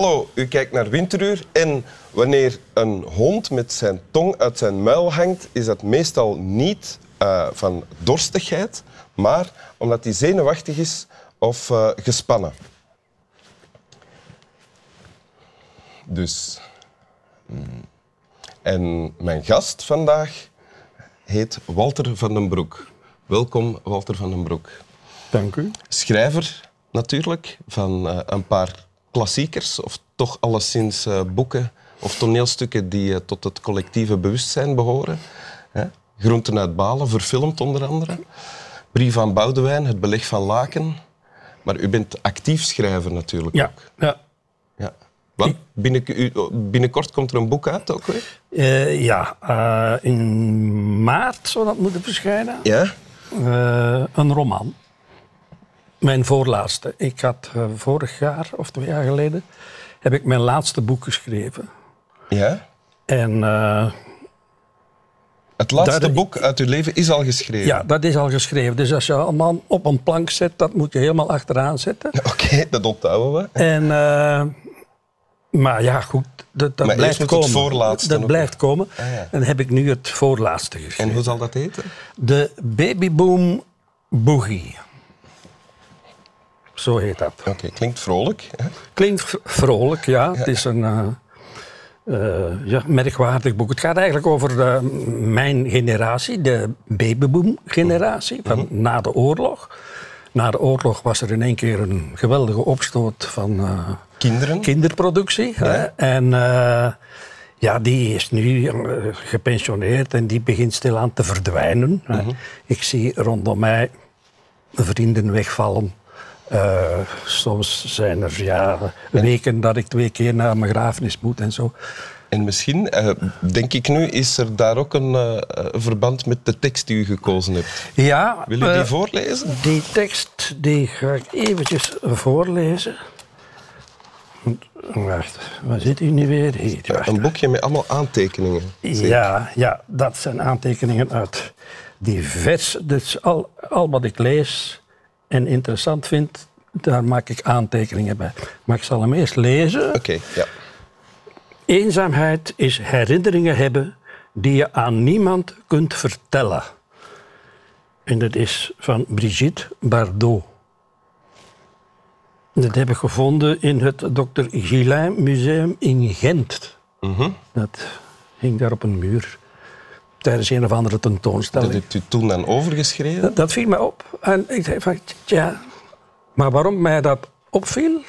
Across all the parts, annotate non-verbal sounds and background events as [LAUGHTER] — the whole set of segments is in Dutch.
Hallo, u kijkt naar Winteruur en wanneer een hond met zijn tong uit zijn muil hangt, is dat meestal niet uh, van dorstigheid, maar omdat hij zenuwachtig is of uh, gespannen. Dus. Mm. En mijn gast vandaag heet Walter van den Broek. Welkom, Walter van den Broek. Dank u. Schrijver natuurlijk van uh, een paar klassiekers, of toch alleszins uh, boeken of toneelstukken die uh, tot het collectieve bewustzijn behoren. Hè? Groenten uit Balen, verfilmd onder andere. Brief van Boudewijn, Het Beleg van Laken. Maar u bent actief schrijver natuurlijk ja, ook. Ja. ja. Wat? Binnen, binnenkort komt er een boek uit ook weer? Uh, ja, uh, in maart zou dat moeten verschijnen. Ja? Uh, een roman. Mijn voorlaatste. Ik had vorig jaar, of twee jaar geleden, heb ik mijn laatste boek geschreven. Ja? En... het laatste boek uit uw leven is al geschreven? Ja, dat is al geschreven. Dus als je allemaal op een plank zet, dat moet je helemaal achteraan zetten. [LAUGHS] Oké, okay, dat onthouden we. En... Maar ja, goed, dat, dat maar blijft komen. Het voorlaatste dat ook. blijft komen. Ah, ja. En heb ik nu het voorlaatste geschreven. En hoe zal dat heten? De Babyboom Boogie. Zo heet dat. Oké, okay, klinkt vrolijk. Hè? Klinkt vrolijk, ja. ja. Het is een uh, uh, ja, merkwaardig boek. Het gaat eigenlijk over uh, mijn generatie, de babyboom-generatie, van Mhm. na de oorlog. Na de oorlog was er in één keer een geweldige opstoot van Kinderen? kinderproductie. Ja. En ja, die is nu gepensioneerd en die begint stilaan te verdwijnen. Mhm. Ik zie rondom mij vrienden wegvallen. Uh, soms zijn er ja, weken dat ik twee keer naar mijn begrafenis moet en zo. En misschien, uh, denk ik nu, is er daar ook een uh, verband met de tekst die u gekozen hebt. Ja. Wil u die voorlezen? Die tekst die ga ik eventjes voorlezen. Wacht, waar zit u nu weer? Hier, wacht. Een boekje met allemaal aantekeningen. Zeker? Ja, ja, dat zijn aantekeningen uit divers. Dus al, al wat ik lees en interessant vind, daar maak ik aantekeningen bij. Maar ik zal hem eerst lezen. Oké, okay, ja. Eenzaamheid is herinneringen hebben die je aan niemand kunt vertellen. En dat is van Brigitte Bardot. Dat heb ik gevonden in het Dr. Gillain Museum in Gent. Mm -hmm. Dat hing daar op een muur tijdens een of andere tentoonstelling. Dat hebt u toen dan overgeschreven? Dat, dat viel mij op. En ik zei van, ja, maar waarom mij dat opviel...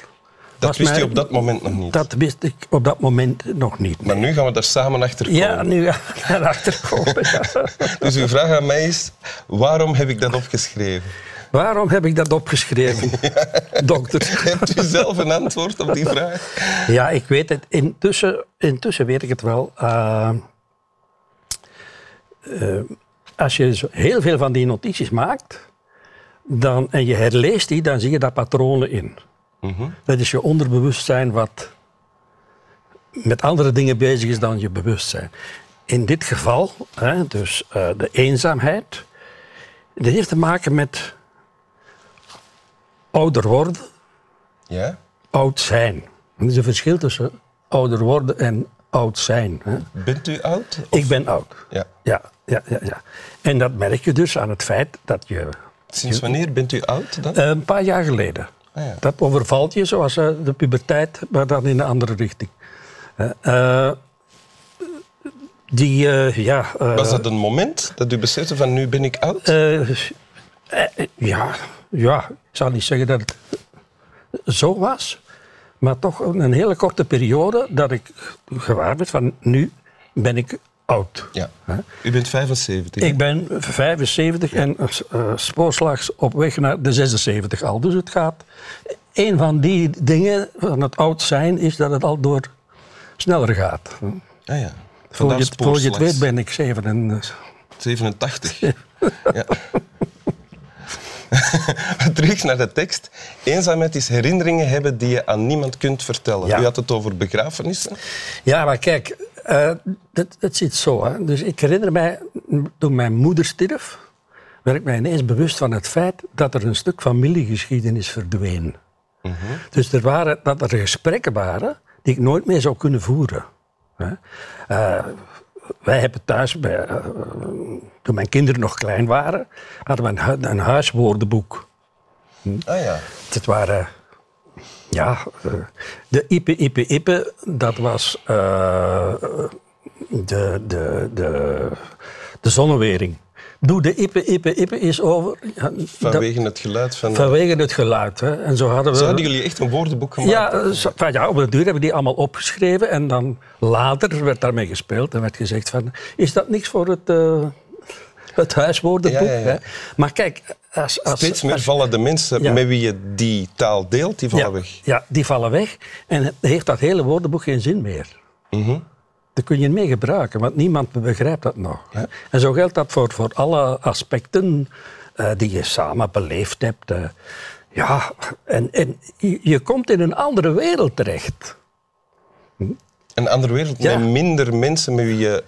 Dat wist mij, u op dat moment nog niet? Dat wist ik op dat moment nog niet. Maar nu gaan we daar samen achter komen. Ja, nu gaan we daar achter komen. ja. [LAUGHS] Dus uw vraag aan mij is, waarom heb ik dat opgeschreven? Waarom heb ik dat opgeschreven, [LAUGHS] dokter? [LAUGHS] Hebt u zelf een antwoord op die vraag? Ja, ik weet het. Intussen, intussen weet ik het wel. Uh, uh, als je heel veel van die notities maakt dan, en je herleest die, dan zie je daar patronen in. Mm -hmm. Dat is je onderbewustzijn wat met andere dingen bezig is dan je bewustzijn. In dit geval, hè, dus uh, de eenzaamheid, dat heeft te maken met ouder worden, oud zijn. Er is een verschil tussen ouder worden en oud zijn. Hè. Bent u oud? Of? Ik ben oud. Ja. Ja, ja, ja, ja. En dat merk je dus aan het feit dat je... Sinds wanneer bent u oud dan? Uh, een paar jaar geleden. Ah, ja. Dat overvalt je zoals uh, de puberteit, maar dan in een andere richting. Uh, die, ja... Was dat een moment dat u besefte van nu ben ik oud? ja, ja, ik zal niet zeggen dat het zo was. Maar toch een hele korte periode dat ik gewaar werd van nu ben ik oud. Ja. U bent 75? Ik ben 75 ja. en uh, spoorslags op weg naar de 76 al. Dus het gaat... Een van die dingen van het oud zijn is dat het al door sneller gaat. Ah ja. Voor je, voor je het weet ben ik 7 87. [LAUGHS] ja. [LAUGHS] Terug naar de tekst. Eenzaamheid is herinneringen hebben die je aan niemand kunt vertellen. Ja. U had het over begrafenissen. Ja, maar kijk, uh, dat, dat zit zo. Hè. Dus ik herinner mij, toen mijn moeder stierf, werd ik mij ineens bewust van het feit dat er een stuk familiegeschiedenis verdween. Dus er waren, dat er gesprekken waren die ik nooit meer zou kunnen voeren. hè. Eh, wij hebben thuis, bij, eh, toen mijn kinderen nog klein waren, hadden we een, hu- een huiswoordenboek. Ah ja. Het waren, ja, de Ipe Ipe Ipe, dat was eh, de, de, de, de zonnewering. Doe de Ipe Ipe Ipe is over. Ja, dat- Vanwege het geluid van... vanwege het geluid. Hè. En zo hadden we... Zo hadden jullie echt een woordenboek gemaakt? Ja, eh, zo- van ja, op de duur hebben we die allemaal opgeschreven. En dan later werd daarmee gespeeld. En werd gezegd van, is dat niks voor het, eh, het huiswoordenboek? Ja, ja, ja. Hè? Maar kijk, als... als Steeds meer als- vallen de mensen met wie je die taal deelt, die vallen weg. Ja, die vallen weg. En heeft dat hele woordenboek geen zin meer. Mhm. Daar kun je mee gebruiken, want niemand begrijpt dat nog. hè. En zo geldt dat voor, voor alle aspecten eh, die je samen beleefd hebt. eh. ja, en, en je, komt in een andere wereld terecht. Een andere wereld Ja. met minder mensen met wie je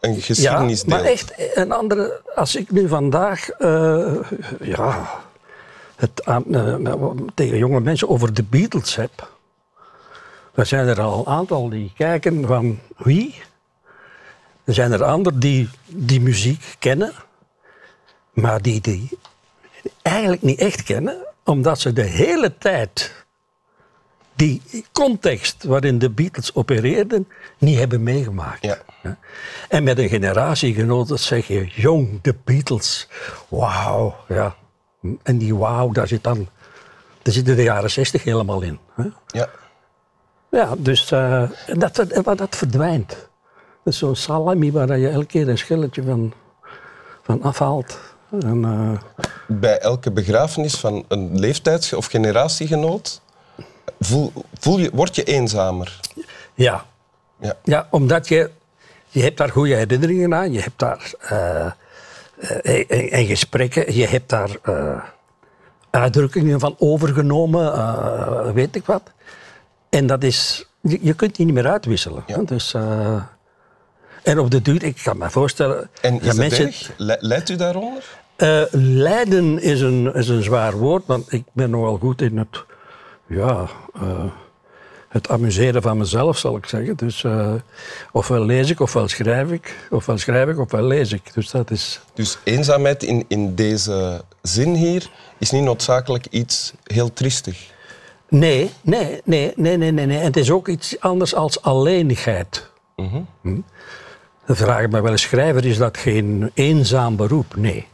een Ja, geschiedenis maar deelt. echt een andere... Als ik nu vandaag... eh, ja, het tegen jonge mensen over de Beatles heb... Dan zijn er al een aantal die kijken van wie? Er zijn er anderen die die muziek kennen, maar die die eigenlijk niet echt kennen, omdat ze de hele tijd die context waarin de Beatles opereerden niet hebben meegemaakt. Ja. En met een generatiegenoot zeg je, jong, de Beatles, wauw. Ja. En die wauw, daar zit dan, daar zitten de jaren zestig helemaal in. Ja. Ja, dus eh, dat, dat, dat verdwijnt. Dat is zo'n salami waar je elke keer een schilletje van, van afhaalt. En, eh, Bij elke begrafenis van een leeftijds- of generatiegenoot voel, voel je, word je eenzamer. ja. Ja. ja, omdat je, je hebt daar goede herinneringen aan. Je hebt daar eh, eh, en, en gesprekken. Je hebt daar eh, uitdrukkingen van overgenomen, eh, weet ik wat. En dat is, je, je kunt die niet meer uitwisselen. Ja. Dus, eh, en op de duur, ik kan me voorstellen... En is mensen? Le- Leidt u daaronder? Eh, lijden is een, is een zwaar woord, want ik ben nogal goed in het, ja, eh, het amuseren van mezelf, zal ik zeggen. Dus ofwel lees ik, ofwel schrijf ik, ofwel schrijf ik, ofwel lees ik. Dus dat is... Dus eenzaamheid in, in deze zin hier is niet noodzakelijk iets heel triestig. Nee, nee, nee, nee, nee, nee. nee. En het is ook iets anders als alleenigheid. Mhm. Hm? Dan vraag ik me wel eens, schrijver, is dat geen eenzaam beroep? Nee.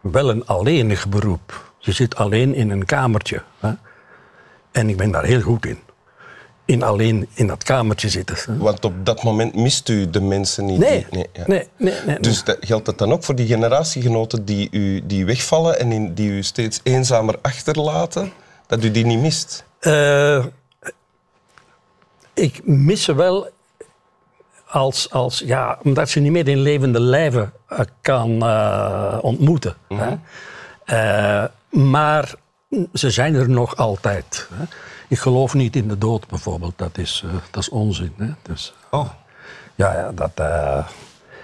Wel een alleenig beroep. Je zit alleen in een kamertje. Hè? En ik ben daar heel goed in. In alleen in dat kamertje zitten. hè. Want op dat moment mist u de mensen niet. Nee, die- ja. nee, nee, nee, nee. Dus dat, geldt dat dan ook voor die generatiegenoten die, u, die wegvallen en in, die u steeds eenzamer achterlaten, dat u die niet mist? Eh, ik mis ze wel als, als, ja, omdat ze niet meer in levende lijven eh, kan eh, ontmoeten. hè. Eh, maar ze zijn er nog altijd. Hè. Ik geloof niet in de dood bijvoorbeeld, dat is, dat is onzin. Hè. Dus, Oh. ja, ja, dat...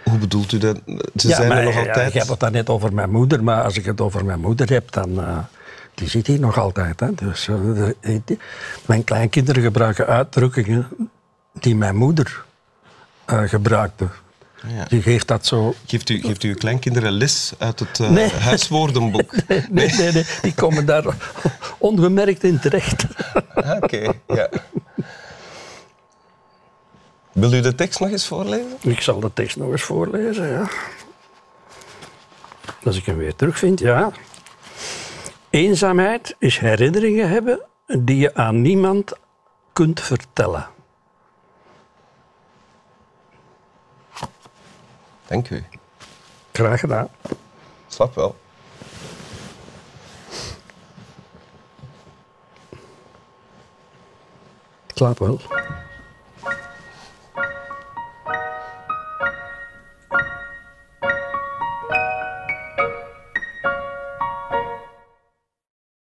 Hoe bedoelt u dat? Ze ja, zijn maar, er nog ja, altijd. Ik heb het dan net over mijn moeder, maar als ik het over mijn moeder heb, dan. Eh, die zit hier nog altijd. Hè. Dus, eh, die- mijn kleinkinderen gebruiken uitdrukkingen die mijn moeder eh, gebruikte. Ja. Die geeft dat zo. Geeft u, geeft u uw kleinkinderen les uit het eh, Nee. [LAUGHS] huiswoordenboek? Nee, nee, nee, nee, die komen daar ongemerkt in terecht. Ah, Oké, ja. Wil u de tekst nog eens voorlezen? Ik zal de tekst nog eens voorlezen, ja. Als ik hem weer terugvind, ja. Eenzaamheid is herinneringen hebben die je aan niemand kunt vertellen. Dank u. Graag gedaan. Slap wel. Ik slaap wel.